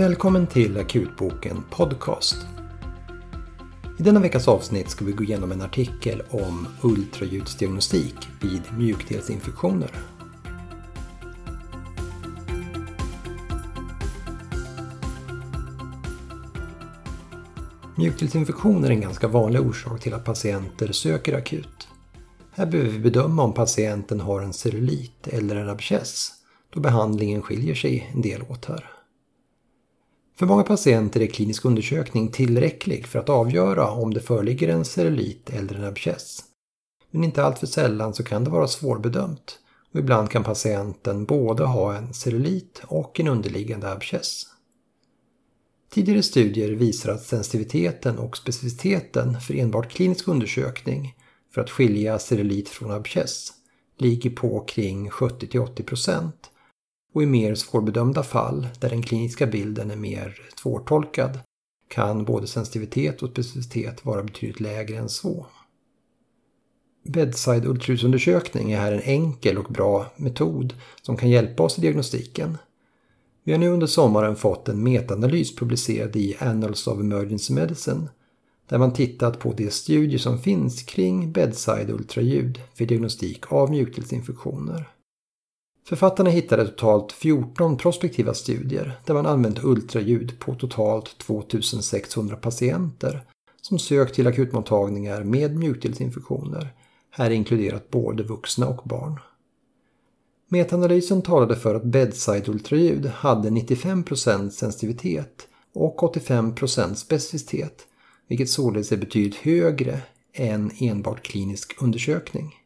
Välkommen till Akutboken Podcast. I denna veckas avsnitt ska vi gå igenom en artikel om ultraljudsdiagnostik vid mjukdelsinfektioner. Mjukdelsinfektioner är en ganska vanlig orsak till att patienter söker akut. Här behöver vi bedöma om patienten har en cellulit eller en abscess då behandlingen skiljer sig en del åt här. För många patienter är klinisk undersökning tillräcklig för att avgöra om det föreligger en cellulit eller en abscess. Men inte alltför sällan så kan det vara svårbedömt och ibland kan patienten både ha en cellulit och en underliggande abscess. Tidigare studier visar att sensitiviteten och specificiteten för enbart klinisk undersökning för att skilja cellulit från abscess ligger på kring 70-80% och i mer svårbedömda fall, där den kliniska bilden är mer svårtolkad, kan både sensitivitet och specificitet vara betydligt lägre än så. Bedside ultraljudsundersökning är här en enkel och bra metod som kan hjälpa oss i diagnostiken. Vi har nu under sommaren fått en metaanalys publicerad i Annals of Emergency Medicine där man tittat på de studier som finns kring bedside ultraljud för diagnostik av mjukdelsinfektioner. Författarna hittade totalt 14 prospektiva studier där man använt ultraljud på totalt 2600 patienter som sökt till akutmottagningar med mjukdelsinfektioner, här inkluderat både vuxna och barn. Metaanalysen talade för att bedside-ultraljud hade 95% sensitivitet och 85% specificitet, vilket således är betydligt högre än enbart klinisk undersökning.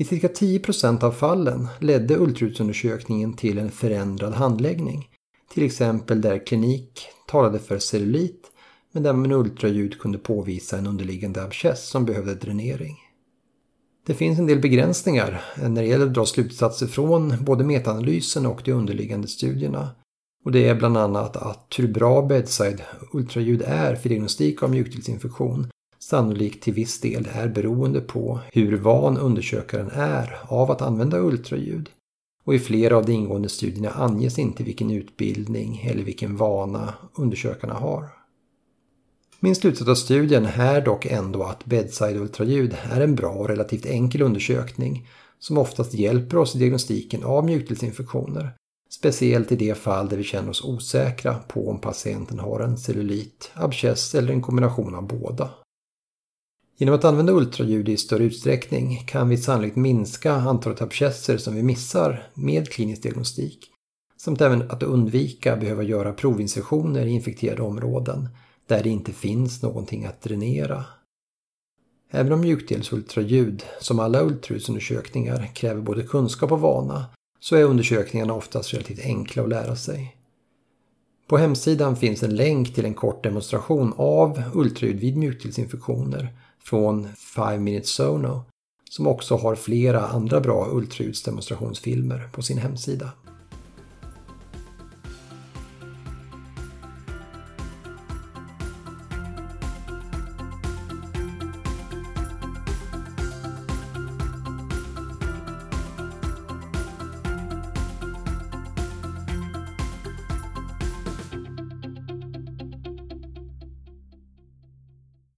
I cirka 10% av fallen ledde ultraljudsundersökningen till en förändrad handläggning. Till exempel där klinik talade för cellulit men där man med ultraljud kunde påvisa en underliggande abscess som behövde dränering. Det finns en del begränsningar när det gäller att dra slutsatser från både metaanalysen och de underliggande studierna. Och det är bland annat att hur bra bedside ultraljud är för diagnostik av mjukdelsinfektion sannolikt till viss del är beroende på hur van undersökaren är av att använda ultraljud. Och i flera av de ingående studierna anges inte vilken utbildning eller vilken vana undersökarna har. Min slutsats av studien är dock ändå att bedside-ultraljud är en bra och relativt enkel undersökning som oftast hjälper oss i diagnostiken av mjukdelsinfektioner. Speciellt i de fall där vi känner oss osäkra på om patienten har en cellulit, abscess eller en kombination av båda. Genom att använda ultraljud i större utsträckning kan vi sannolikt minska antalet abscesser som vi missar med klinisk diagnostik. Samt även att undvika behöva göra provinsektioner i infekterade områden där det inte finns någonting att dränera. Även om mjukdelsultraljud, som alla ultraljudsundersökningar, kräver både kunskap och vana så är undersökningarna oftast relativt enkla att lära sig. På hemsidan finns en länk till en kort demonstration av ultraljud vid mjukdelsinfektioner från 5 Minutes Sono som också har flera andra bra ultraljudsdemonstrationsfilmer på sin hemsida.